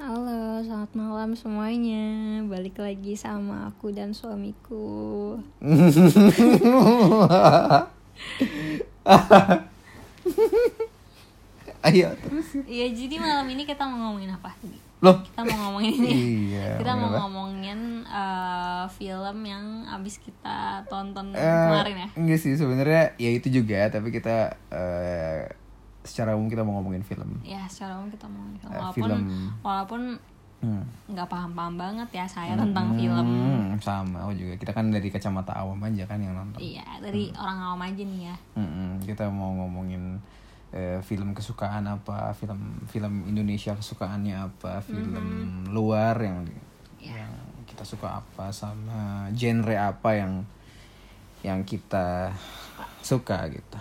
Halo, selamat malam semuanya. Balik lagi sama aku dan suamiku. Ayo terus. Iya, jadi malam ini kita mau ngomongin apa? Loh. Kita mau ngomongin ini. Iya. kita mau apa? ngomongin eh, film yang abis kita tonton Eh, kemarin ya. Enggak sih sebenarnya ya itu juga tapi kita eh, secara umum kita mau ngomongin film. Ya, secara umum kita mau ngomongin film. Eh, Walaupun film. walaupun Hmm. nggak paham-paham banget ya saya tentang film. Hmm, sama aku juga. Kita kan dari kacamata awam aja kan yang nonton. Iya, dari orang awam aja nih ya. Mm-mm, kita mau ngomongin eh, film kesukaan apa, film film Indonesia kesukaannya apa, film luar yang yang kita suka apa sama genre apa yang yang kita suka gitu.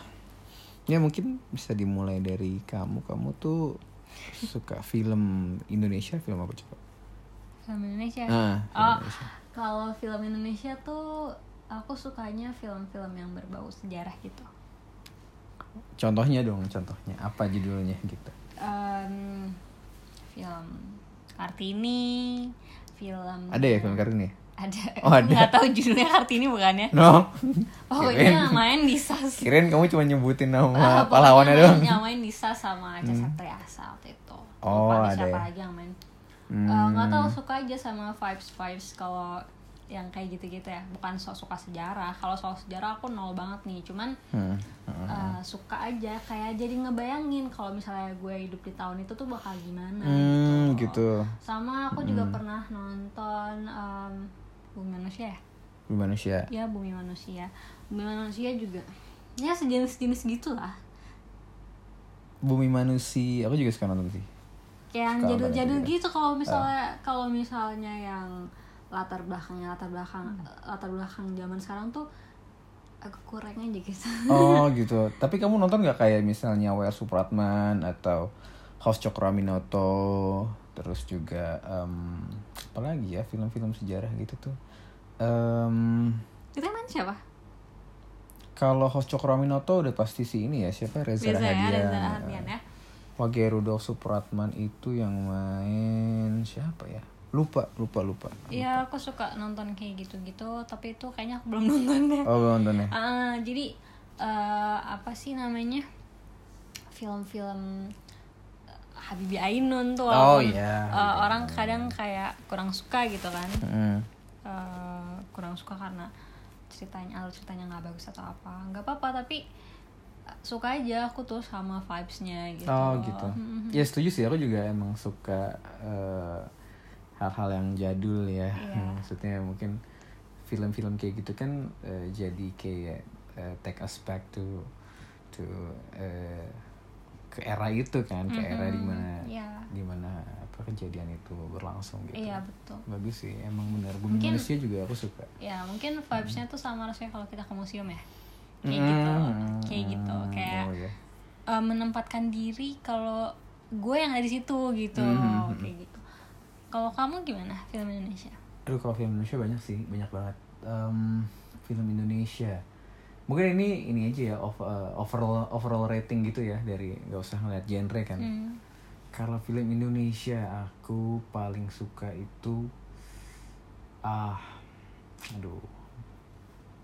Ya mungkin bisa dimulai dari kamu. Kamu tuh suka film Indonesia, film apa coba? Film Indonesia. Ah, film oh, Indonesia. kalau film Indonesia tuh aku sukanya film-film yang berbau sejarah gitu. Contohnya dong, contohnya apa judulnya gitu? Em, film Kartini, film Ada ya film Kartini? Ada. Oh, ada. Nggak tahu judulnya Kartini bukan ya? No. Oh Kirain- iya main di SAS. Kirain kamu cuma nyebutin nama pokoknya pahlawannya doang. Main di SAS sama Aca Septriasa waktu itu. Oh, Lupa ada siapa ya. lagi yang main. Hmm. Eh, nggak tahu suka aja sama vibes vibes kalau yang kayak gitu-gitu ya bukan sok suka sejarah kalau soal sejarah aku nol banget nih cuman Hmm. Hmm. eh, suka aja kayak jadi ngebayangin kalau misalnya gue hidup di tahun itu tuh bakal gimana Hmm, gitu. gitu. sama aku juga pernah nonton em, bumi manusia ya Bumi manusia. ya bumi manusia bumi manusia juga ya sejenis-jenis gitulah Bumi manusia. Aku juga suka nonton sih. kayak yang Suka jadul-jadul banget gitu kalau misalnya kalau misalnya yang latar belakangnya latar belakang latar belakang zaman sekarang tuh agak kurang aja gitu Oh gitu. Tapi kamu nonton nggak kayak misalnya W.R. Supratman atau House Cokroaminoto, terus juga em, apa lagi ya film-film sejarah gitu tuh. Em, itu main siapa kalau House Cokroaminoto udah pasti sih ini ya siapa Reza biasa ya Rahadian. Reza ya Wage Rudolf Supratman itu yang main siapa ya? Lupa, lupa, lupa. Iya aku suka nonton kayak gitu-gitu tapi itu kayaknya aku belum nonton deh Oh, belum nonton ya? Ah, jadi eh, apa sih namanya film-film Habibie Ainun tuh Oh, iya, Habibie orang kadang kayak kurang suka gitu kan Mm. Eh, kurang suka karena ceritanya alur ceritanya nggak bagus atau apa nggak apa-apa tapi eh, suka aja aku tuh sama vibesnya gitu Oh gitu. Mhm. Ya setuju sih. Aku juga emang suka eh, hal-hal yang jadul ya. Iya. Maksudnya mungkin film-film kayak gitu kan eh, jadi kayak eh, take us back to to eh, ke era itu kan, ke era Mhm. di mana Iya. di mana apa kejadian itu berlangsung gitu. iya betul Bagus sih, emang benar. Bumi Mungkin- manusia juga aku suka. ya mungkin vibesnya tuh sama rasanya kalau kita ke museum ya kayak Mm. gitu kayak gitu kayak Oh, iya. eh, menempatkan diri kalau gue yang ada di situ gitu Mhm. kayak gitu kalau kamu gimana film Indonesia Aduh kalau film Indonesia banyak sih, banyak banget. Em, film Indonesia. Mungkin ini ini aja ya of- eh, overall overall rating gitu ya dari nggak usah ngeliat genre kan. Hmm. Kalau film Indonesia aku paling suka itu ah aduh.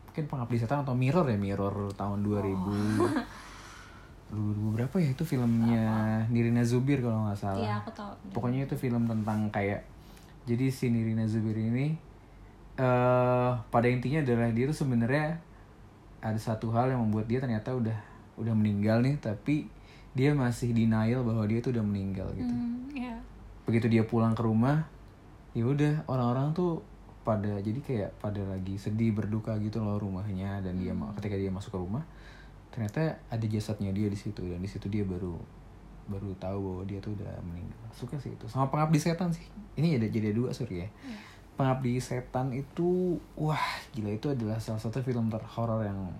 Mungkin Pengabdi Setan atau Mirror ya Mirror tahun 2000 2000 berapa ya itu filmnya Nirina Zubir kalau nggak salah. Iya aku tahu. Pokoknya itu film tentang kayak jadi si Nirina Zubir ini eh pada intinya adalah dia tuh sebenarnya ada satu hal yang membuat dia ternyata udah udah meninggal nih tapi dia masih denial bahwa dia tuh udah meninggal gitu. Hmm, iya. begitu dia pulang ke rumah ya udah orang-orang tuh pada jadi kayak pada lagi sedih berduka gitu loh rumahnya dan dia ma- ketika dia masuk ke rumah ternyata ada jasadnya dia di situ dan di situ dia baru baru tahu bahwa dia tuh udah meninggal. Suka sih itu. Sama pengabdi setan sih. Ini ada jadi dua sorry ya pengabdi setan itu wah gila itu adalah salah satu film terhoror yang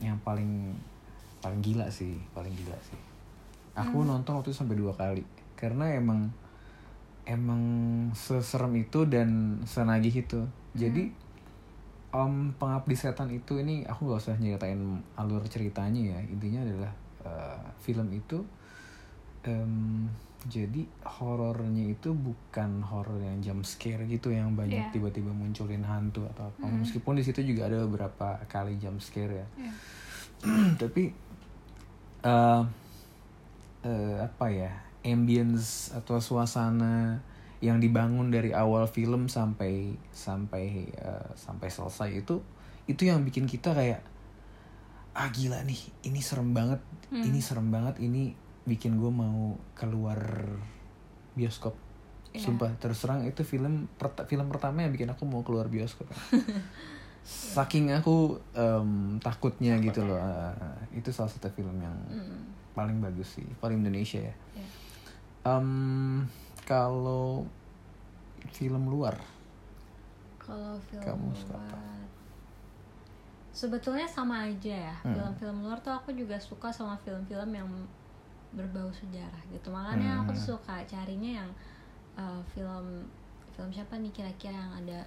yang paling paling gila sih paling gila sih. Aku nonton waktu itu sampai dua kali karena emang emang seserem itu dan senagih itu. Jadi om pengabdi setan itu ini aku nggak usah nyeritain alur ceritanya ya. Intinya adalah eh, film itu em, jadi horornya itu bukan horor yang jump scare gitu yang banyak Iya. tiba-tiba munculin hantu atau apa meskipun di situ juga ada beberapa kali jump scare ya Iya. tapi eh eh, apa ya ambience atau suasana yang dibangun dari awal film sampai sampai eh, sampai selesai itu itu yang bikin kita kayak ah gila nih ini serem banget Hmm. ini serem banget ini bikin gue mau keluar bioskop Iya. sumpah terus terang itu film pert- film pertama yang bikin aku mau keluar bioskop saking aku em, takutnya gitu loh Ah, ah, itu salah satu film yang Hmm. paling bagus sih paling Indonesia ya Iya. Em, kalau film luar Kalau film Kamu suka luar apa? Sebetulnya sama aja ya Hmm. Film-film luar tuh aku juga suka sama film-film yang berbau sejarah gitu Makanya aku Hmm. tuh suka carinya yang uh, film Film siapa nih kira-kira yang ada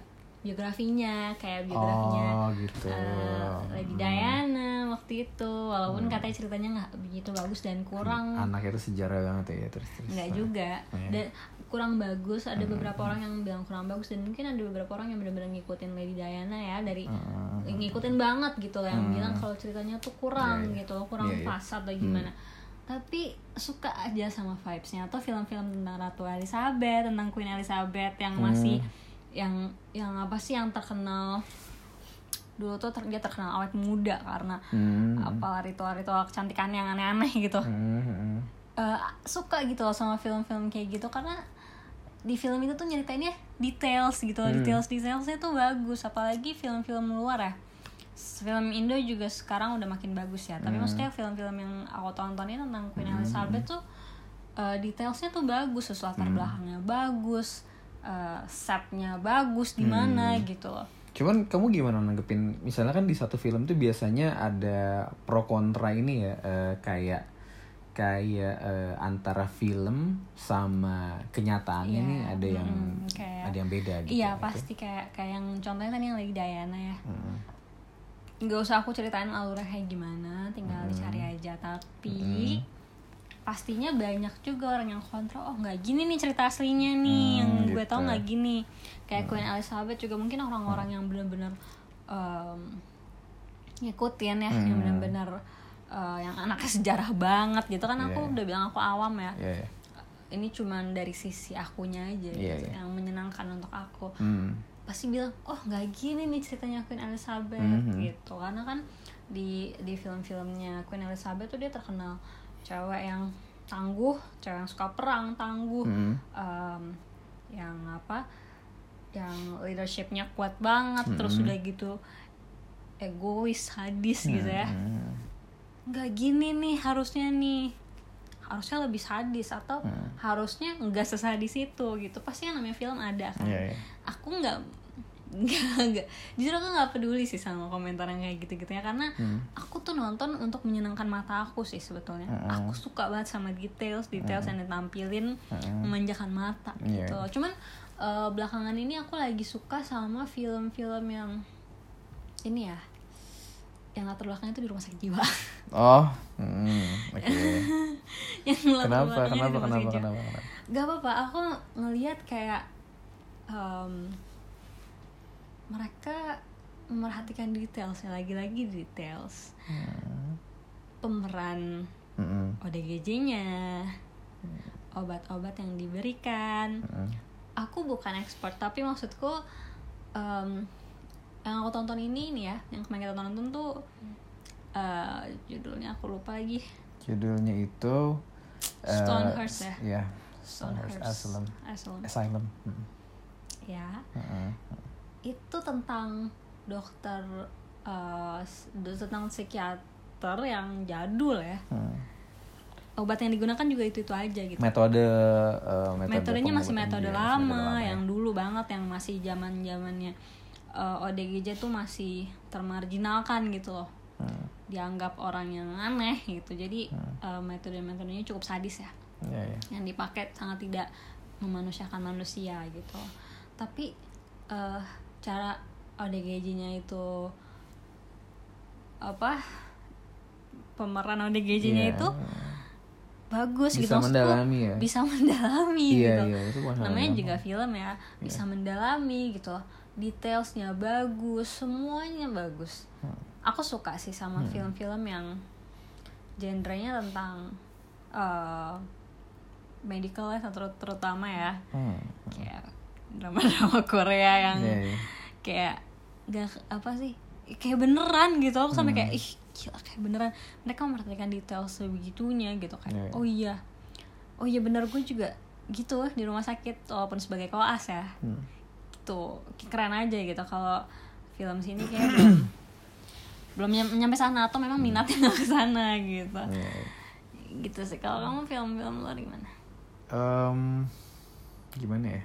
biografinya Kayak biografinya oh gitu uh, Lady Hmm. Diana waktu itu Walaupun katanya ceritanya nggak begitu bagus dan kurang anaknya itu sejarah banget ya terus terus nggak juga Iya. dan kurang bagus ada beberapa orang yang bilang kurang bagus dan mungkin ada beberapa orang yang benar-benar ngikutin Lady Diana ya dari Hmm. ngikutin banget gitu yang Hmm. bilang kalau ceritanya tuh kurang Iya, iya. gitu kurang Iya, iya. pas atau gimana tapi suka aja sama vibesnya atau film-film tentang Ratu Elizabeth tentang Queen Elizabeth yang Hmm. masih yang yang apa sih yang terkenal dulu tuh ter- dia terkenal awet muda karena Hmm. apa ritual-ritual kecantikan yang aneh-aneh gitu Hmm. Eh, suka gitu loh sama film-film kayak gitu karena di film itu tuh nyeritainnya details gitu loh Hmm. details detailsnya tuh bagus apalagi film-film luar ya film Indo juga sekarang udah makin bagus ya tapi Hmm. maksudnya film-film yang aku tontonin tentang Queen Elizabeth tuh eh, detailsnya tuh bagus terus latar Hmm. belakangnya bagus eh, setnya bagus di mana Hmm. gitu loh Cuman kamu gimana nanggepin misalnya kan di satu film tuh biasanya ada pro kontra ini ya eh, kayak kayak eh, antara film sama kenyataannya Iya, nih ada yang mm-mm, kayak- ada yang beda gitu. iya Itu. pasti kayak kayak yang contohnya tadi yang lagi Diana ya Mm. Nggak usah aku ceritain alurnya kayak gimana tinggal dicari aja tapi pastinya banyak juga orang yang kontra oh nggak gini nih cerita aslinya nih Hmm, yang gue tau gitu. nggak gini kayak Queen Elizabeth juga mungkin orang-orang yang benar-benar em, ngikutin ya yang Hmm. benar-benar eh, yang anaknya sejarah banget gitu kan aku Iya. udah bilang aku awam ya Iya, iya. ini cuman dari sisi akunya aja Iya, gitu, iya. yang menyenangkan untuk aku Hmm. Pasti bilang oh nggak gini nih ceritanya Queen Elizabeth Mhm. gitu karena kan di di film-filmnya Queen Elizabeth tuh dia terkenal cewek yang tangguh cewek yang suka perang tangguh Hmm. em, yang apa yang leadershipnya kuat banget terus Mhm. udah gitu egois sadis gitu ya Hmm. nggak gini nih harusnya nih harusnya lebih sadis atau Hmm. harusnya nggak sesadis itu gitu pasti yang namanya film ada kan Iya, iya. aku nggak nggak nggak justru aku nggak peduli sih sama komentar yang kayak gitu gitu ya karena Hmm. aku tuh nonton untuk menyenangkan mata aku sih sebetulnya Mm-mm. aku suka banget sama details details yang ditampilin Mm-mm. memanjakan mata Iya. gitu loh. cuman eh, belakangan ini aku lagi suka sama film-film yang ini ya yang latar belakangnya itu di rumah sakit jiwa Oh, hmm, oke. yang latar kenapa, belakangnya di kenapa, rumah kenapa, sakit jiwa. kenapa, kenapa? Gak apa-apa, aku ngelihat kayak em, mereka memperhatikan details lagi-lagi details Hmm. pemeran Mm-mm. ODGJ-nya, obat-obat yang diberikan. Mm-mm. Aku bukan expert, tapi maksudku em, yang aku tonton ini nih ya, yang kemarin kita tonton tuh eh, judulnya aku lupa lagi. Judulnya itu eh, Stonehurst ya? Iya, Stonehurst Asylum. Asylum. Asylum. Mm. Ya, itu tentang dokter eh, s- tentang psikiater yang jadul ya. Mm. Obat yang digunakan juga itu itu aja gitu. Metode, eh, metode metodenya masih metode dia, lama, ya. yang dulu banget yang masih zaman zamannya ODGJ tuh masih termarginalkan gitu loh. Hmm. dianggap orang yang aneh gitu. Jadi metode metodenya cukup sadis ya. Iya, iya. yang dipakai sangat tidak memanusiakan manusia gitu. Tapi eh, cara ODGJ-nya itu apa pemeran ODGJ-nya Iya. itu bagus Bisa gitu. Maksudku, mendalami ya? bisa mendalami Iya, gitu. iya, itu bukan hal namanya juga film ya. Bisa mendalami gitu detailsnya bagus semuanya bagus Hmm. aku suka sih sama film-film yang genrenya tentang eh, medical ya ter- terutama ya Hmm. kayak drama-drama Korea yang Iya, iya. kayak gak apa sih kayak beneran gitu aku Hmm. sampai kayak ih gila kayak beneran mereka memperhatikan detail sebegitunya gitu kayak Iya, iya. oh iya oh iya bener gue juga gitu di rumah sakit walaupun sebagai koas ya Hmm. Gitu keren aja gitu kalau film sini kayak belum belum nyam- nyampe sana atau memang minatnya nggak ke sana gitu Iya, iya. gitu sih kalau kamu film-film luar gimana Em, gimana ya?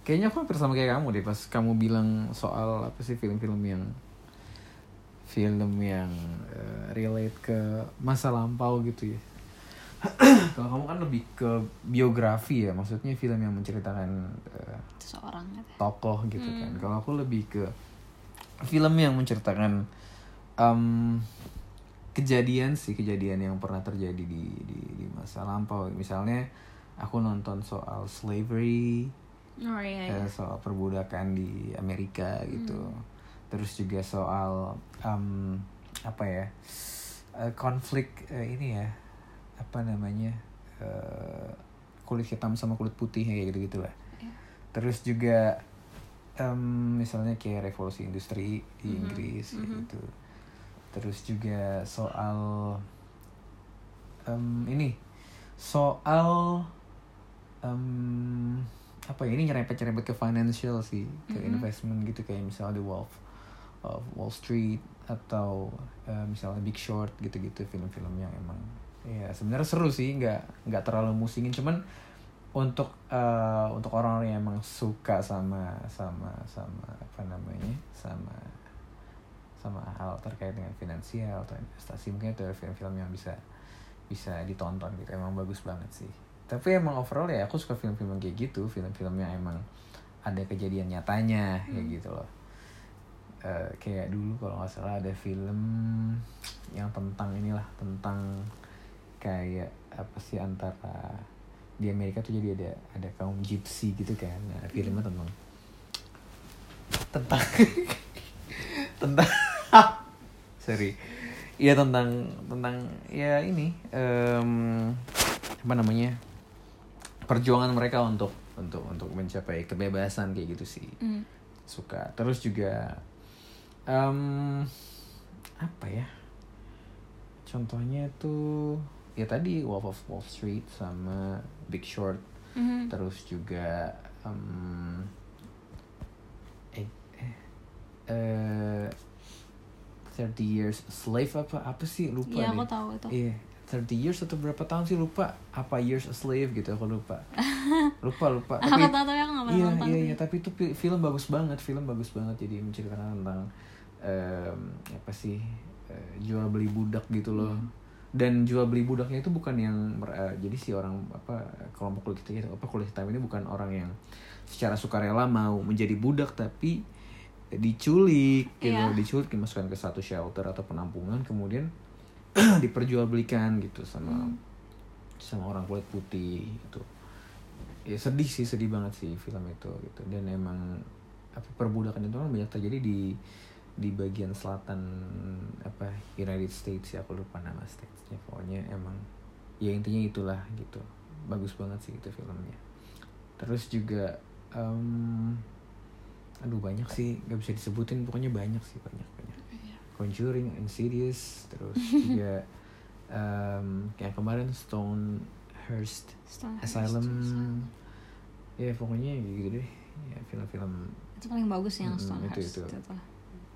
Kayaknya aku hampir sama kayak kamu deh pas kamu bilang soal apa sih film-film yang film yang eh, relate ke masa lampau gitu ya. Kalau kamu kan lebih ke biografi ya, maksudnya film yang menceritakan eh, seseorang gitu tokoh gitu kan. Kalau aku lebih ke film yang menceritakan em, kejadian sih kejadian yang pernah terjadi di di, di masa lampau. Misalnya aku nonton soal slavery, oh iya, iya. eh, soal perbudakan di Amerika gitu. Terus juga soal em, apa ya eh, konflik eh, ini ya apa namanya eh, kulit hitam sama kulit putih kayak gitu gitulah. Iya. Terus juga em, misalnya kayak revolusi industri di Inggris kayak gitu. Terus juga soal em, ini soal em, apa ya ini nyerempet nyerempet ke financial sih ke investment gitu kayak misalnya The Wolf of Wall Street atau eh, misalnya Big Short gitu-gitu film-film yang emang ya sebenarnya seru sih nggak nggak terlalu musingin. Cuman untuk eh, untuk orang-orang yang emang suka sama sama sama apa namanya sama sama hal terkait dengan finansial atau investasi mungkin itu film-film yang bisa bisa ditonton gitu. Emang bagus banget sih. Tapi emang overall ya aku suka film-film kayak gitu. Film-film yang emang ada kejadian nyatanya kayak gitu loh. Eh, kayak dulu kalau nggak salah ada film yang tentang inilah tentang kayak apa sih antara di Amerika tuh jadi ada ada kaum gypsy gitu kan. Nah, filmnya tentang tentang tentang sorry. Iya tentang tentang ya ini em, apa namanya perjuangan mereka untuk untuk untuk mencapai kebebasan kayak gitu sih. Hmm. suka. Terus juga em, apa ya contohnya tuh ya tadi Wolf of Wall Street sama Big Short. Mhm. terus juga em, eh, eh, eh, 30 years a slave apa apa sih? Lupa Iya, deh. aku tahu itu. iya 30 years atau berapa tahun sih? Lupa apa years a slave gitu aku lupa. Lupa lupa. Aku tahu tapi aku pernah iya iya iya. Tapi itu fi- film bagus banget film bagus banget. Jadi menceritakan tentang em, apa sih eh, jual beli budak gitu loh. Hmm. Dan jual beli budaknya itu bukan yang eh, jadi si orang apa kelompok kulit hitam apa kulit hitam ini bukan orang yang secara sukarela mau menjadi budak tapi diculik gitu Iya. diculik dimasukkan ke satu shelter atau penampungan kemudian diperjualbelikan gitu sama Hmm. sama orang kulit putih itu ya sedih sih sedih banget sih film itu gitu dan emang apa perbudakan itu kan banyak terjadi di di bagian selatan apa United States ya aku lupa nama statesnya. Pokoknya emang ya intinya itulah gitu. Bagus banget sih itu filmnya. Terus juga em, aduh banyak sih. Nggak bisa disebutin pokoknya banyak sih banyak banyak. Conjuring, Insidious, terus juga em, kayak kemarin Stonehurst Stonehurst Asylum, ya pokoknya gitu deh, ya film-film itu paling bagus yang Mm-mm, Stonehurst itu, itu. itu.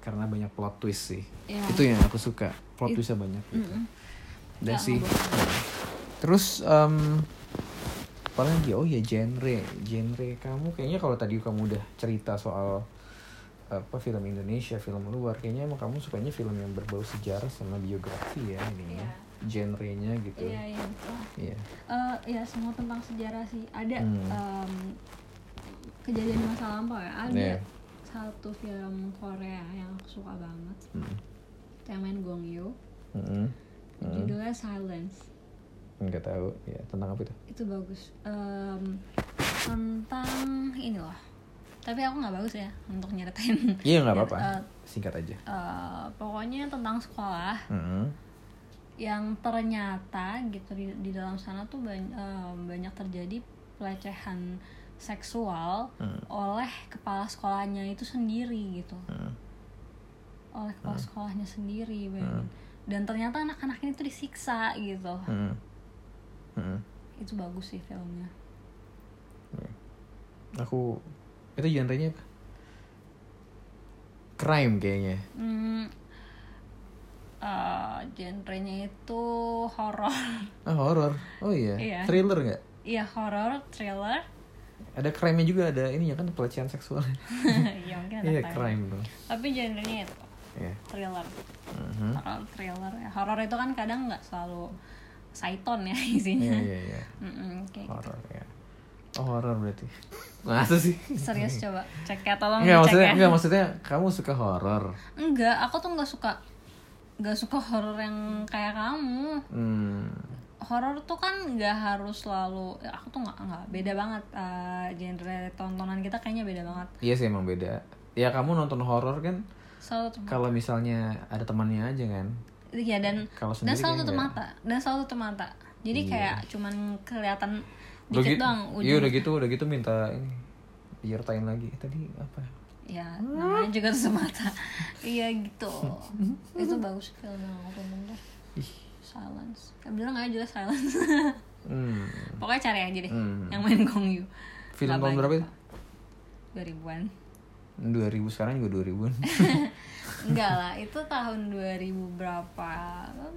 Karena banyak plot twist sih, Iya. itu yang aku suka, plot It- twistnya banyak gitu. Mm-mm. Dan sih, terus em apa lagi? Oh ya genre, genre kamu kayaknya kalau tadi kamu udah cerita soal apa film Indonesia, film luar, kayaknya emang kamu sukanya film yang berbau sejarah sama biografi ya ini Iya. genrenya gitu. Iya iya betul. Iya. Ya semua tentang sejarah sih. Ada Hmm. em, kejadian di masa lampau ya. Ada Iya. Satu film Korea yang aku suka banget. Mm. Yang main Gong Yoo. Mm-mm. Mm. Judulnya Silence. nggak tahu ya tentang apa itu itu bagus Em, tentang ini loh tapi aku nggak bagus ya untuk nyeritain iya nggak apa-apa Eh, singkat aja eh, pokoknya tentang sekolah Mm-mm. yang ternyata gitu di, di dalam sana tuh banyak, banyak terjadi pelecehan seksual Hmm. oleh kepala sekolahnya itu sendiri gitu Mm. oleh kepala Hmm. sekolahnya sendiri bayangin. dan ternyata anak-anak ini tuh disiksa gitu Mm. Mm. itu bagus sih filmnya aku itu genrenya apa crime kayaknya hmm, eh, genrenya itu horor ah horor oh iya, Iya. thriller nggak iya horor thriller ada crime-nya juga ada ini ya kan pelecehan seksual ya mungkin ada iya crime. dong tapi genrenya itu Iya. thriller Mhm. horor thriller ya horor itu kan kadang nggak selalu saiton ya iya isinya iya iya kayak gitu. horor ya oh horor berarti masa sih serius coba cek ya tolong dicek maksudnya ya maksudnya kamu suka horor. enggak aku tuh nggak suka nggak suka horor yang kayak kamu Hmm. Horor tuh kan nggak harus selalu ya, aku tuh nggak nggak beda banget eh, genre tontonan kita kayaknya beda banget Iya sih emang beda. Ya kamu nonton horor kan selalu kalau misalnya ada temannya aja kan. Iya dan Kalau dan selalu tutup mata dan selalu tutup mata jadi Iya. kayak cuman kelihatan dikit gitu, doang iya udah gitu udah gitu minta ini diceritain lagi tadi apa? ya namanya juga tutup mata iya gitu itu bagus film yang aku tonton tuh Ih. Silence ya, bilang aja juga silence Hmm. pokoknya cari aja deh Hmm. yang main Gong Yu Film tahun berapa itu? kok. 2000-an 2000 sekarang juga 2000-an. Enggak lah, itu tahun 2000 berapa?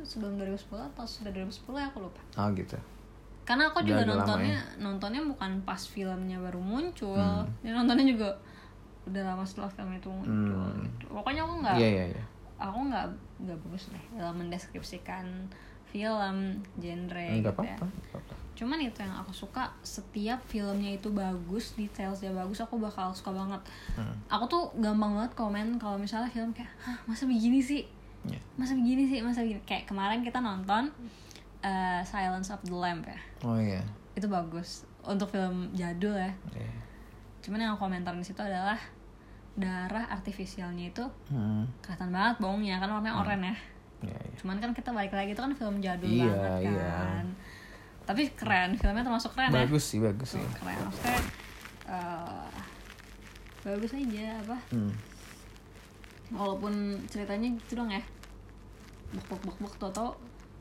Sebelum 2010 atau sudah 2010 ya aku lupa. oh gitu. Karena aku juga nontonnya ya? nontonnya bukan pas filmnya baru muncul. Hmm. Dia nontonnya juga udah lama setelah film itu muncul. Hmm. gitu. Pokoknya aku nggak Iya iya iya. aku nggak nggak bagus deh dalam mendeskripsikan film genre Enggak gitu ya. nggak apa-apa. Cuman itu yang aku suka setiap filmnya itu bagus, detailsnya bagus, aku bakal suka banget. Hmm. Aku tuh gampang banget komen kalau misalnya film kayak, hah masa begini sih? Iya. Masa begini sih? Masa begini? Kayak kemarin kita nonton uh, Silence of the Lamb ya, Oh iya. itu bagus untuk film jadul ya. Iya. Cuman yang komentar di situ adalah darah artifisialnya itu Hmm. kelihatan banget bohongnya kan warnanya oranye ya. Iya iya. Cuman kan kita balik lagi itu kan film jadul Iya, banget iya. kan. Tapi keren, filmnya termasuk keren ya. Bagus sih bagus sih. Tuh, keren maksudnya eh, bagus aja apa Hmm. walaupun ceritanya gitu dong ya bok bok bok bok tau tau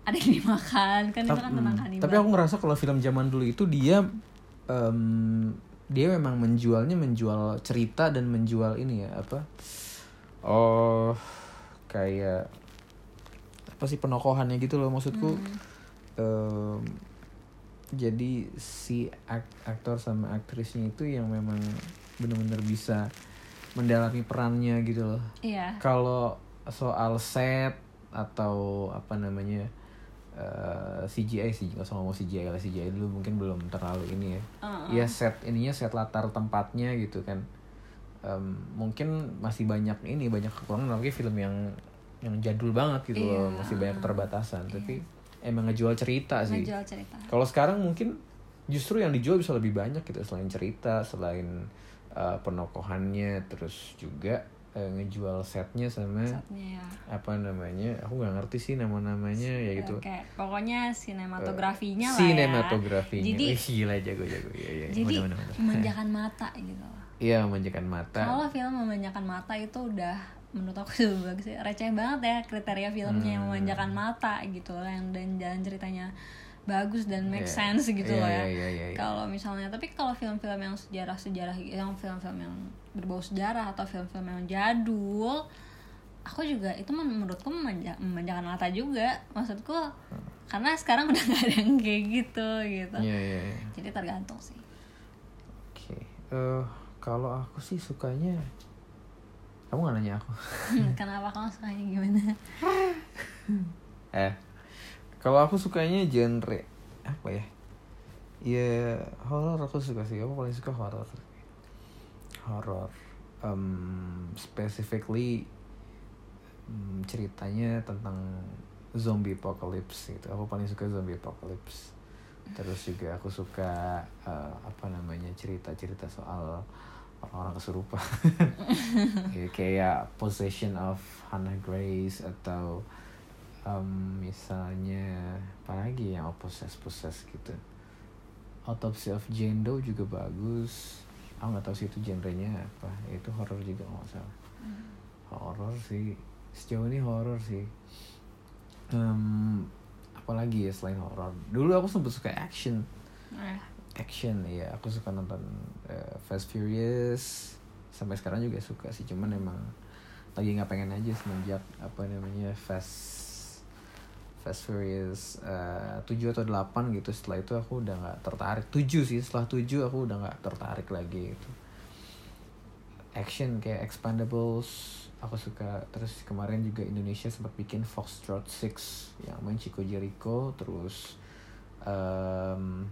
ada yang dimakan kan itu kan tentang hmm, kanibal Tapi aku ngerasa kalau film zaman dulu itu dia em, dia memang menjualnya menjual cerita dan menjual ini ya apa? Oh kayak apa sih penokohannya gitu loh maksudku. em, jadi si ak- aktor sama aktrisnya itu yang memang benar-benar bisa mendalami perannya gitu loh. Iya. Kalau soal set atau apa namanya eh, CGI sih nggak usah ngomong CGI lah CGI dulu mungkin belum terlalu ini ya. Heeh. ya set ininya set latar tempatnya gitu kan. Em, mungkin masih banyak ini banyak kekurangan apalagi film yang yang jadul banget gitu loh Iya. masih banyak keterbatasan tapi emang ngejual cerita sih ngejual cerita kalau sekarang mungkin justru yang dijual bisa lebih banyak gitu selain cerita, selain uh, penokohannya, terus juga uh, ngejual setnya sama saatnya ya apa namanya? Aku nggak ngerti sih nama-namanya ya gitu. Oke, pokoknya sinematografinya lah ya Sinematografinya. jadi Wih, gila jago-jago ya ya. jadi memanjakan mata gitu loh Iya, memanjakan mata. kalau film memanjakan mata itu udah menurut aku itu bagus sih receh banget ya kriteria filmnya yang Hmm. memanjakan mata gitu loh yang dan jalan ceritanya bagus dan make Iya. sense gitu Iya, loh ya iya, iya, iya. kalau misalnya tapi kalau film-film yang sejarah-sejarah yang film-film yang berbau sejarah atau film-film yang jadul aku juga itu men- menurutku memanja- memanjakan mata juga maksudku karena sekarang udah gak ada yang kayak gitu gitu Iya, iya, iya. jadi tergantung sih Oke. Eh, kalau aku sih sukanya kamu nggak nanya aku. kenapa kamu sukanya gimana Eh, kalau aku sukanya genre apa ya? Ya horor aku suka sih. Aku paling suka horor. Horor. Um, specifically um, ceritanya tentang zombie apocalypse gitu aku paling suka zombie apocalypse terus juga aku suka eh, apa namanya cerita-cerita soal orang-orang kesurupan. Ya, kayak possession of Hannah Grace atau em, misalnya apa lagi yang possess possess gitu? Autopsy of Jane Doe juga bagus. Aku nggak tahu sih itu genrenya apa. Itu horror juga nggak salah. Horror sih. Sejauh ini horror sih. Em, apalagi ya selain horror. Dulu aku sempat suka action. Eh, action ya aku suka nonton eh, Fast Furious. Sampai sekarang juga suka sih cuman emang lagi nggak pengen aja semenjak apa namanya Fast Fast Furious eh, 7 atau 8 gitu. Setelah itu aku udah nggak tertarik. 7 sih setelah 7 aku udah nggak tertarik lagi gitu. Action kayak Expendables aku suka. Terus kemarin juga Indonesia sempat bikin Foxtrot 6 yang main Chico Jericho. Terus em,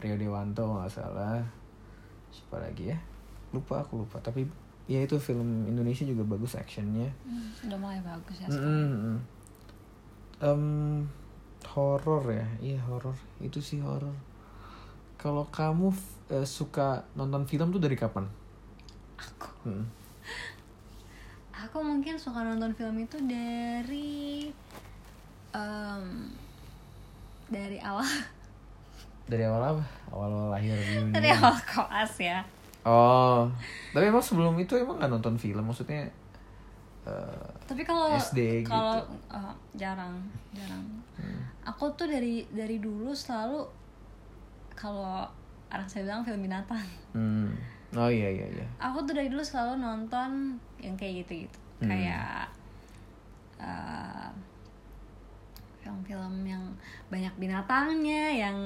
Rio Dewanto nggak salah. Siapa lagi ya? Lupa aku lupa. Tapi ya itu film Indonesia juga bagus actionnya. Hmm, udah mulai bagus ya sekarang. mm, mm. Em, horor ya? Iya horor itu sih horor kalau kamu eh, suka nonton film tuh dari kapan? Aku. Mm. aku mungkin suka nonton film itu dari em, dari awal dari awal apa? Awal lahir di dunia. Dari awal koas ya. Oh. Tapi emang sebelum itu emang nggak nonton film? Maksudnya eh, tapi kalau SD gitu. kalau eh, jarang jarang. Hmm. aku tuh dari dari dulu selalu kalau anak saya bilang film binatang. Hmm. oh iya iya iya. Aku tuh dari dulu selalu nonton yang kayak gitu gitu Hmm. kayak eh, film-film yang banyak binatangnya yang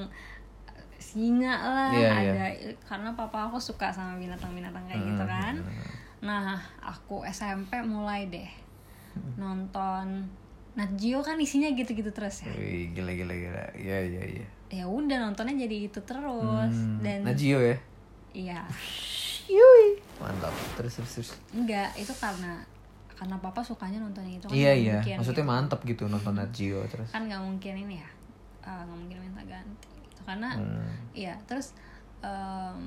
singa lah Iya, iya. ada karena papa aku suka sama binatang-binatang kayak gitu Hmm. kan nah aku SMP mulai deh nonton Nat Geo kan isinya gitu-gitu terus ya Wih, gila gila gila iya iya iya ya udah nontonnya jadi itu terus Hmm. dan Najio ya iya Yui. mantap terus terus, terus. enggak itu karena karena papa sukanya nonton yang itu kan iya iya mungkin, maksudnya gitu. mantap gitu nonton Najio terus kan nggak mungkin ini ya eh, nggak mungkin minta ganti karena Hmm. iya terus em,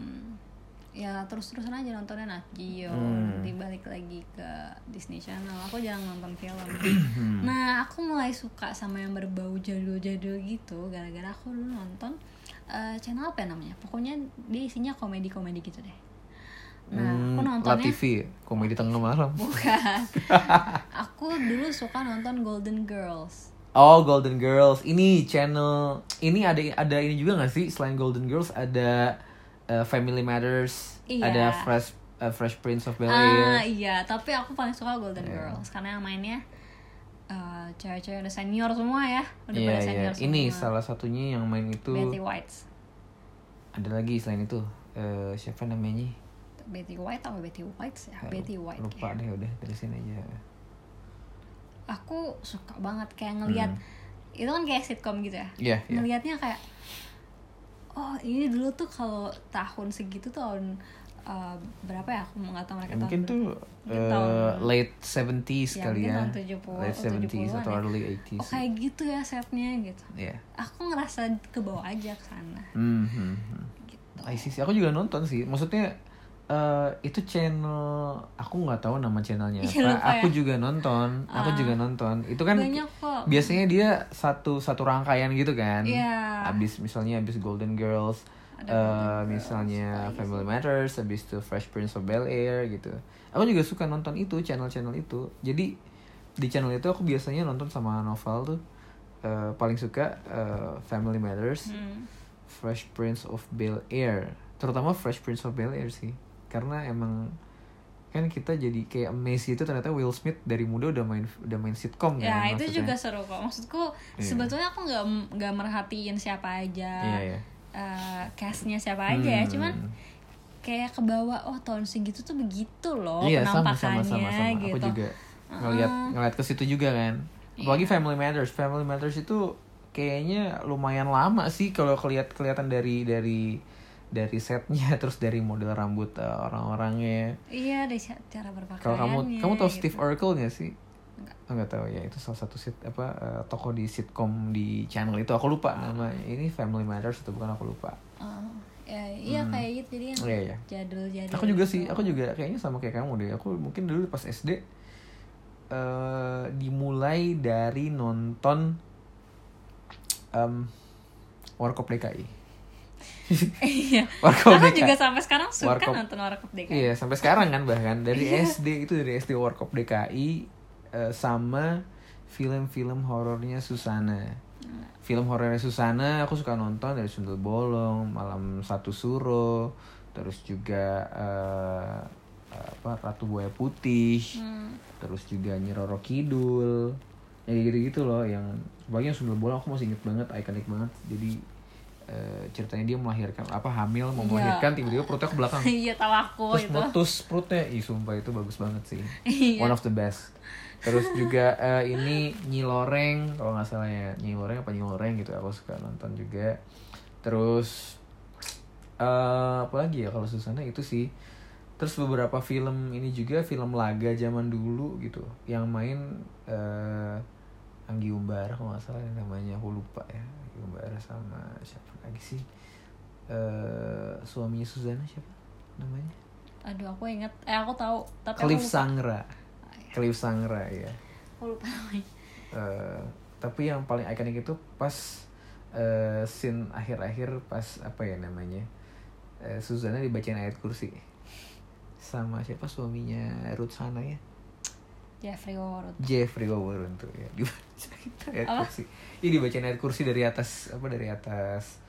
ya terus terusan aja nontonnya Nat Geo Hmm. nanti balik lagi ke Disney Channel aku jarang nonton film Hmm. nah aku mulai suka sama yang berbau jadul-jadul gitu gara-gara aku dulu nonton eh, channel apa ya namanya pokoknya dia isinya komedi-komedi gitu deh nah aku Hmm, nontonnya Latifi ya? komedi tengah malam bukan aku dulu suka nonton Golden Girls Oh Golden Girls ini channel ini ada ada ini juga gak sih selain Golden Girls ada uh, Family Matters Iya. ada Fresh uh, Fresh Prince of Bel Ah Air iya, tapi aku paling suka Golden Iya. Girls karena yang mainnya eh, cewek-cewek udah senior semua ya, udah Iya pada iya senior semua. ini salah satunya yang main itu Betty White. ada lagi selain itu Eh, siapa namanya Betty White atau Betty White ya? Betty White. lupa ya. deh udah dari sini aja Aku suka banget kayak ngelihat Hmm. itu kan kayak sitcom gitu ya. Iya iya Ngelihatnya kayak oh ini dulu tuh kalau tahun segitu tuh tahun eh, berapa ya? Aku nggak tahu mereka Ya, mungkin tahun tuh mungkin eh, tahun- late 70s Ya, kali ya tahun 70, late 70s 70-an atau ya. early 80s Oh kayak gitu ya setnya gitu. Iya Aku ngerasa ke bawah aja ke sana Hmm, hmm, gitu. Aku juga nonton sih. Maksudnya eh itu channel aku nggak tahu nama channelnya Iya, apa. Aku ya. juga nonton. Aku Ah. juga nonton. Itu kan Banyak kok. biasanya dia satu satu rangkaian gitu kan. Iya. Abis misalnya abis Golden Girls, Ada eh, Golden Girls, misalnya lagi Family? Matters, abis itu Fresh Prince of Bel Air gitu. Aku juga suka nonton itu channel-channel itu. Jadi di channel itu aku biasanya nonton sama novel tuh. eh, paling suka eh, Family Matters. Hmm. Fresh Prince of Bel Air terutama Fresh Prince of Bel Air sih karena emang kan kita jadi kayak amazed itu ternyata Will Smith dari muda udah main udah main sitcom Ya kan itu maksudnya. juga seru kok. Maksudku Iya. sebetulnya aku nggak nggak merhatiin siapa aja, iya iya eh, castnya siapa aja ya. Hmm. Cuman kayak ke bawah oh tahun segitu tuh begitu loh sama penampakannya sama sama sama gitu. aku juga ngeliat ngeliat ke situ juga kan apalagi Iya. Family Matters Family Matters itu kayaknya lumayan lama sih kalau kelihat kelihatan dari dari dari setnya terus dari model rambut eh, orang-orangnya Iya dari ca- cara berpakaiannya. kalau kamu kamu tahu gitu. Steve Urkel gak sih Enggak. Oh, nggak tahu ya itu salah satu sit apa eh, tokoh di sitkom di channel itu aku lupa nama ini Family Matters atau bukan aku lupa Oh, ya iya kayak gitu jadi yang Iya, iya. jadul-jadul aku juga gitu. sih aku juga kayaknya sama kayak kamu deh aku mungkin dulu pas SD eh dimulai dari nonton um, Warkop DKI iya Warkop aku DKI juga sampai sekarang suka Warkop. nonton Warkop DKI Iya sampai sekarang kan bahkan dari Iya. SD itu dari SD Warkop DKI eh, sama film-film horornya Susana. Film horornya Susana aku suka nonton dari Sundel Bolong, Malam Satu Suro, terus juga eh, apa Ratu Buaya Putih, Hmm. terus juga Nyi Roro Kidul. Ya gitu-gitu loh yang sebagian Sundel Bolong aku masih inget banget, ikonik banget. Jadi eh, ceritanya dia melahirkan apa hamil mau Iya. melahirkan tiba-tiba perutnya ke belakang. Iya tahu aku terus itu. meletus perutnya. Ih sumpah itu bagus banget sih. Iya. one of the best. Terus juga eh, ini Nyi Loreng kalau nggak salah ya. Nyi Loreng apa Nyi Loreng gitu aku suka nonton juga. Terus eh apa lagi ya kalau Susana itu sih. Terus beberapa film ini juga film laga zaman dulu gitu. Yang main eh Anggi Umbara kalau nggak salah namanya. Aku lupa ya Anggi Umbara sama siapa lagi sih eh suaminya Susana siapa namanya? Aduh aku inget eh aku tahu tapi Cliff aku lupa. Sangra. Cliff Sangra ya aku lupa namanya. Eh, tapi yang paling ikonik itu pas eh, scene akhir-akhir pas apa ya namanya eh, Susana dibacain ayat kursi. Sama siapa suaminya? Ruth Sana ya? Jeffrey Warren Jeffrey Warren tuh ya. Dibacain ayat Apa? kursi. Ini dibacain ayat kursi dari atas apa dari atas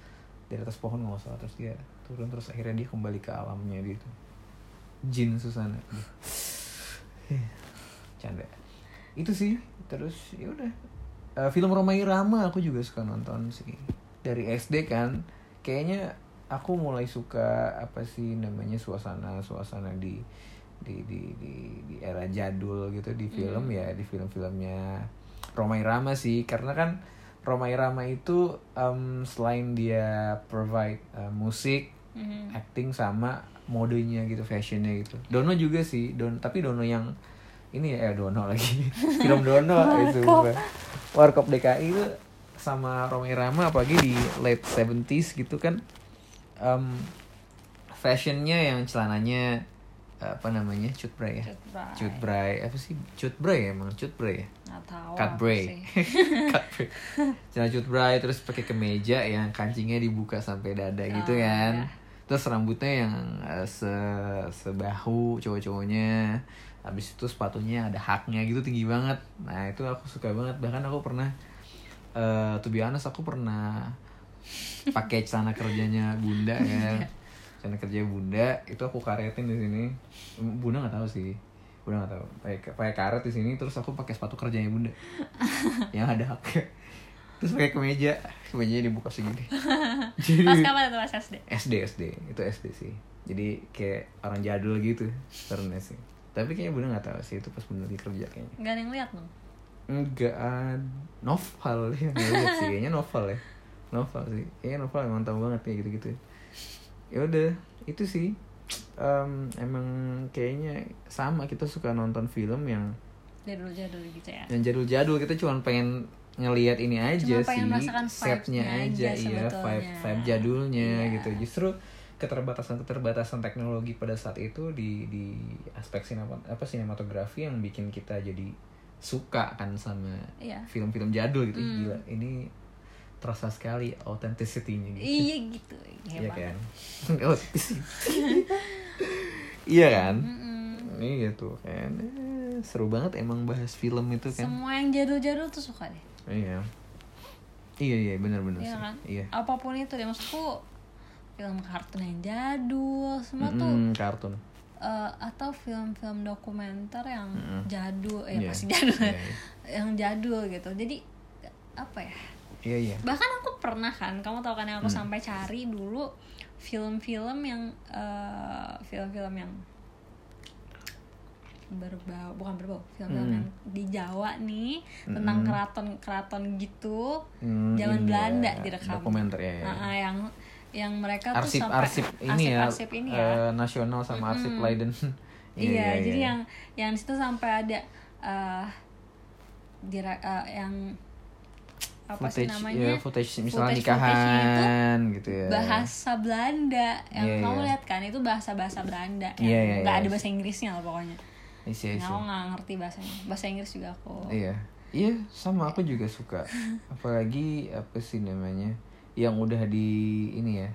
dari atas pohon nggak salah terus dia turun terus akhirnya dia kembali ke alamnya gitu. Jin Susana. Canda. Itu sih. Terus ya udah. Eh, film Romai Rama aku juga suka nonton sih. Dari SD kan. Kayaknya aku mulai suka apa sih namanya suasana suasana di di di di, di era jadul gitu di film ya di film-filmnya Romai Rama sih. Karena kan Romai Rama itu em, selain dia provide eh, musik Mhm. acting sama modenya gitu fashionnya gitu. Dono juga sih Don tapi Dono yang ini ya eh, Dono lagi. Film Dono itu Warkop. DKI itu sama Romai Rama apalagi di late 70s gitu kan. Em, fashionnya yang celananya apa namanya cut bray ya? Cut Bray. cut bray apa sih? Cut bray ya emang cut bray ya? Nggak tahu cut apa bray sih. cut bray celana cut bray terus pakai kemeja yang kancingnya dibuka sampai dada gitu Oh, kan. iya. terus rambutnya yang eh, se sebahu cowok-cowoknya. Habis itu sepatunya ada haknya gitu tinggi banget. Nah itu aku suka banget. Bahkan aku pernah eh to be honest aku pernah pakai celana kerjanya bunda ya celana kerja bunda itu aku karetin di sini. Bunda nggak tahu sih. Bunda nggak tahu. Pakai pakai karet di sini terus aku pakai sepatu kerjanya bunda. Yang ada haknya terus pakai kemeja. Kemejanya dibuka segini. Jadi pas kapan itu pas SD SD SD itu SD sih. Jadi kayak orang jadul gitu karena sih. Tapi kayaknya bunda nggak tahu sih itu pas bunda lagi kerja kayaknya. Nggak ada yang lihat dong enggak novel ya. Nggak lihat sih. Kayaknya novel ya. Novel sih. Kayaknya novel emang tahu banget kayak gitu gitu ya udah itu sih Em, emang kayaknya sama kita suka nonton film yang jadul-jadul gitu ya yang jadul-jadul kita cuma pengen ngelihat ini aja Cuma sih setnya aja aja iya vibe vibe jadulnya Iya. gitu justru keterbatasan keterbatasan teknologi pada saat itu di di aspek sinema apa sinematografi yang bikin kita jadi suka kan sama Iya. film-film jadul gitu Hmm. gila ini terasa sekali authenticity-nya gitu iya gitu iya hebat kan Authenticity. iya kan Mm-mm. iya tuh kan Eh, seru banget emang bahas film itu kan semua yang jadul-jadul tuh suka deh Iya. Iya iya benar-benar Iya kan Iya. apa pun itu deh maksudku film kartun yang jadul semua tuh Mm, kartun. eh, atau film-film dokumenter yang Mm-mm. jadul ya Iya. pasti jadul Iya, iya. yang jadul gitu jadi apa ya Iya iya. bahkan aku pernah kan kamu tahu kan yang aku Hmm. sampai cari dulu film-film yang eh, film-film yang berbau bukan berbau film-film Hmm. yang di Jawa nih tentang keraton-keraton gitu Hmm, zaman ini Belanda direkam Dokumenter ya. ya. Ah, ah, yang yang mereka tuh arsip sampai arsip ini ya. arsip ini ya eh, nasional sama arsip Mm-mm. Leiden. iya, jadi yang yang di situ sampai ada eh dire- eh, yang apa sih footage namanya? ya footage misalnya Footage- footage-nya itu nikahan gitu ya. bahasa Belanda yang Iya, kamu iya. lihat kan? Itu bahasa bahasa Belanda yang Iya, iya, nggak iya. ada bahasa Inggrisnya lah pokoknya. Isi Nah, isi. aku nggak ngerti bahasanya. Bahasa Inggris juga aku iya. Iya sama aku juga suka. Apalagi apa sih namanya yang udah di ini ya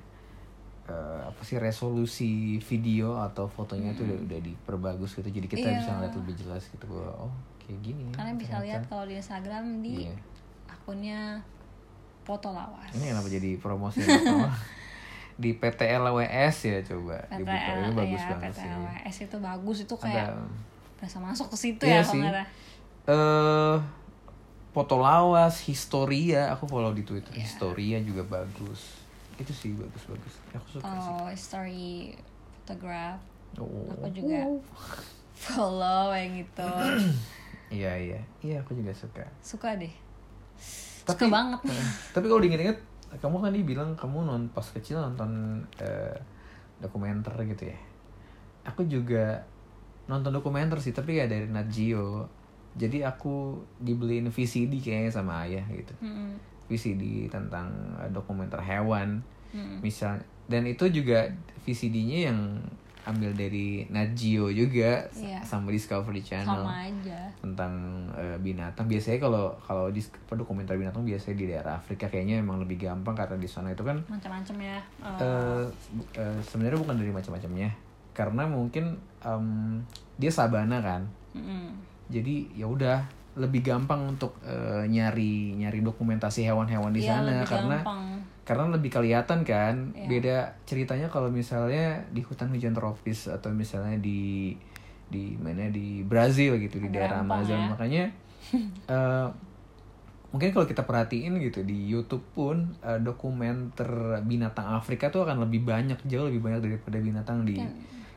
eh, apa sih resolusi video atau fotonya itu udah udah diperbagus gitu. Jadi kita Iya. bisa ngeliat lebih jelas gitu. Bahwa oh kayak gini ya kalian bisa lihat kalau di Instagram di Iya. Akunnya foto lawas. Ini kenapa jadi promosi di PTLWS ya coba. Dibuka PTL itu bagus ya banget sih. PTLWS itu bagus itu ada kayak berasa masuk ke situ Iya ya sih. eh foto lawas historia aku follow di twitter. Iya. historia juga bagus. Itu sih bagus bagus aku suka sih. Oh story photograph Oh. aku juga follow yang itu. Iya iya. Iya aku juga suka. Suka deh Tapi- suka banget. Eh, tapi kalau diinget-inget kamu kan bilang kamu non pas kecil nonton eh, dokumenter gitu ya. Aku juga nonton dokumenter sih tapi ya dari Nat Geo. Jadi aku dibeliin VCD kayaknya sama ayah gitu. Mm-mm. VCD tentang eh, dokumenter hewan. Mm-mm. misal dan itu juga VCD-nya yang ambil dari Nat Geo juga Iya. sama Discovery Channel sama aja tentang eh, binatang biasanya kalau kalau di dokumenter binatang biasanya di daerah Afrika kayaknya emang lebih gampang karena di sana itu kan macam-macam ya Eh, eh, bu- eh, sebenarnya bukan dari macam-macamnya karena mungkin em, dia sabana kan mm-mm. jadi ya udah lebih gampang untuk eh, nyari nyari dokumentasi hewan-hewan di Iya, sana karena gampang. Karena lebih kelihatan kan Iya. beda ceritanya kalau misalnya di hutan hujan tropis atau misalnya di di mana di Brazil gitu di daerah Amazon ya. makanya eh, mungkin kalau kita perhatiin gitu di YouTube pun eh, dokumenter binatang Afrika tuh akan lebih banyak jauh lebih banyak daripada binatang di Kan.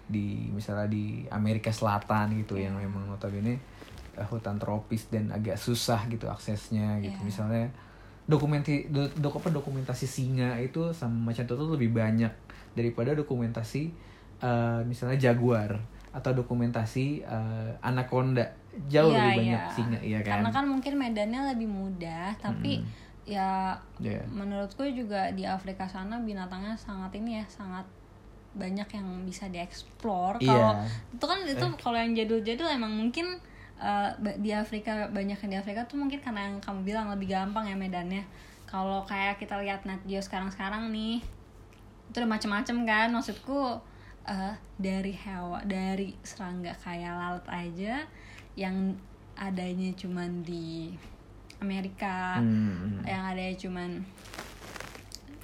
di misalnya di Amerika Selatan gitu Iya. yang memang notabene eh, hutan tropis dan agak susah gitu aksesnya gitu Iya. misalnya dokumenti do, dok- apa, dokumentasi singa itu sama macan tutul lebih banyak daripada dokumentasi eh, misalnya jaguar atau dokumentasi eh, anaconda jauh Iya, lebih iya. banyak singa iya kan karena kan mungkin medannya lebih mudah tapi ya Iya. menurutku juga di Afrika sana binatangnya sangat ini ya sangat banyak yang bisa dieksplor Iya. kalau itu kan itu kalau yang jadul-jadul emang mungkin uh, di Afrika banyak yang di Afrika tuh mungkin karena yang kamu bilang lebih gampang ya medannya kalau kayak kita lihat Nat Geo sekarang-sekarang nih itu udah macem-macem kan maksudku uh, dari hewan dari serangga kayak lalat aja yang adanya cuman di Amerika Hmm, hmm. yang ada cuman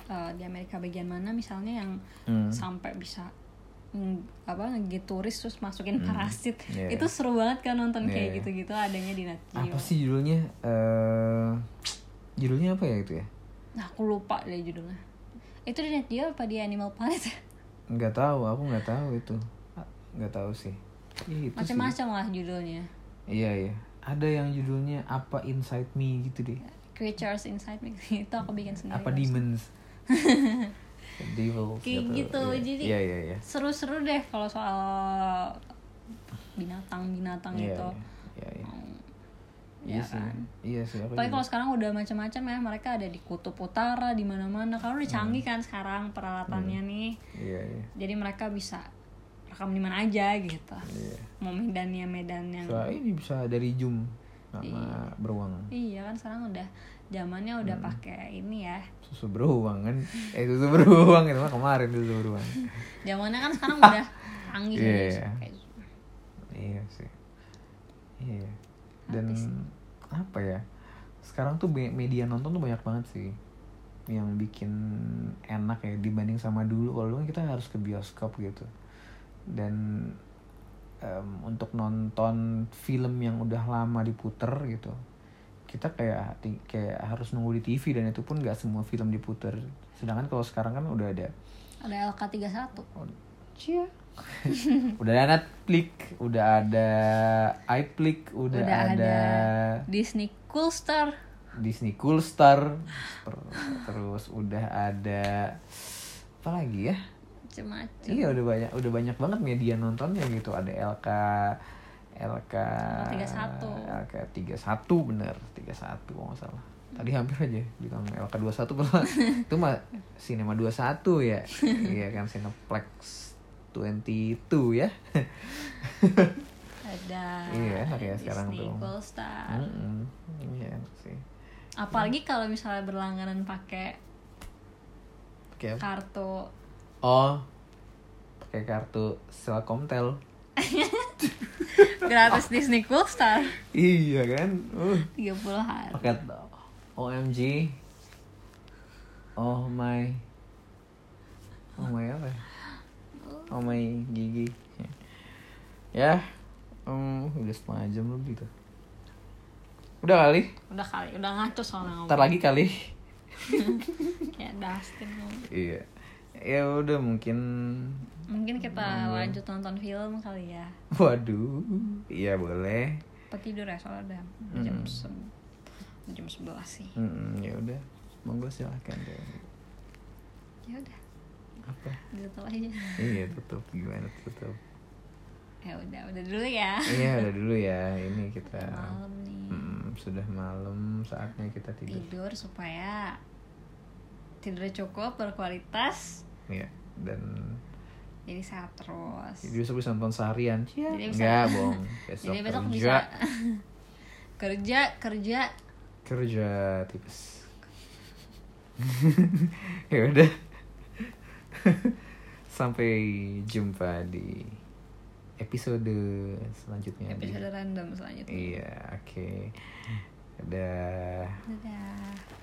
uh, di Amerika bagian mana misalnya yang Hmm. sampai bisa apa ngegit turis terus masukin parasit Iya, itu seru banget kan nonton Iya, kayak iya. gitu-gitu adanya di Nat Geo. apa sih judulnya eh judulnya apa ya itu ya Nah, aku lupa deh judulnya. Itu di Nat Geo apa di Animal Planet? nggak tahu aku nggak tahu itu nggak tahu sih. Macam-macam lah judulnya. iya iya ada yang judulnya apa inside me gitu deh Creatures Inside Me itu aku bikin sendiri. apa demons devils Kayak gitu, Iya. jadi- iya iya iya Seru-seru deh kalau soal binatang-binatang iya itu. iya iya Ya iya sih kan? iya sih aku Apalagi juga- kalau sekarang udah macam-macam ya, mereka ada di kutub utara, di mana-mana. Kalau udah canggih kan sekarang peralatannya nih. iya iya Jadi mereka bisa rekam di mana aja gitu. iya Mau medannya medan yang soalnya ini bisa dari zoom sama Iya. beruang Iya kan sekarang udah zamannya udah Hmm. pakai ini ya. susu beruang kan? Eh susu beruang itu mah kemarin susu beruang. Zamannya kan sekarang udah canggih Iya, jadi iya. kayak iya sih. Iya. Dan Habis. apa ya? Sekarang tuh media nonton tuh banyak banget sih. Yang bikin enak ya dibanding sama dulu. Kalau dulu kan kita harus ke bioskop gitu. Dan em, untuk nonton film yang udah lama diputer gitu kita kayak kayak harus nunggu di TV dan itu pun nggak semua film diputer sedangkan kalau sekarang kan udah ada ada LK31. Oh, Cia. udah ada Netflix, udah ada iPlix, udah, Udah ada, ada Disney Cool Star. Disney Cool Star, ter- terus udah ada apa lagi ya? Macem-macem. Iya udah banyak, udah banyak banget media nontonnya gitu. Ada LK, LK 31. LK 31 bener. 31 kalau nggak salah. Tadi hampir aja bilang LK 21 pernah itu mah Cinema 21 ya. Iya kan Cineplex 22 ya. Ada Iya, kayak sekarang Disney tuh. Polestar. Mm-mm. iya sih. Apalagi kalau misalnya berlangganan pakai Oke. kartu. Oh pakai kartu Selkomtel gratis Disney Polestar iya kan? Uh. 30 hari paket OMG oh my. Oh my apa ya? oh my gigi. Ya um, udah setengah jam lebih tuh. Udah kali? Udah kali udah ngaco soalnya ntar lagi kali. Kayak Dustin iya ya udah mungkin mungkin kita lanjut nonton film kali ya. Waduh iya boleh. Tidur ya? Soalnya udah udah jam se jam sebelas sih. Hmm, ya udah. Monggo silahkan deh ya udah. Apa? Gitu aja. Iya tutup. Gimana tutup? Ya udah udah dulu ya. Iya udah dulu ya. Ini kita malam nih. Hmm, sudah malam. Saatnya kita tidur. Tidur supaya tidurnya cukup berkualitas. Iya dan jadi sehat terus. Jadi besok bisa nonton seharian. Ya Jadi bisa- enggak bohong besok jadi besok kerja. bisa. Kerja kerja. Kerja tipes. Ya udah. Sampai jumpa di episode selanjutnya. Di- episode random selanjutnya. Iya oke. Dadah. dadah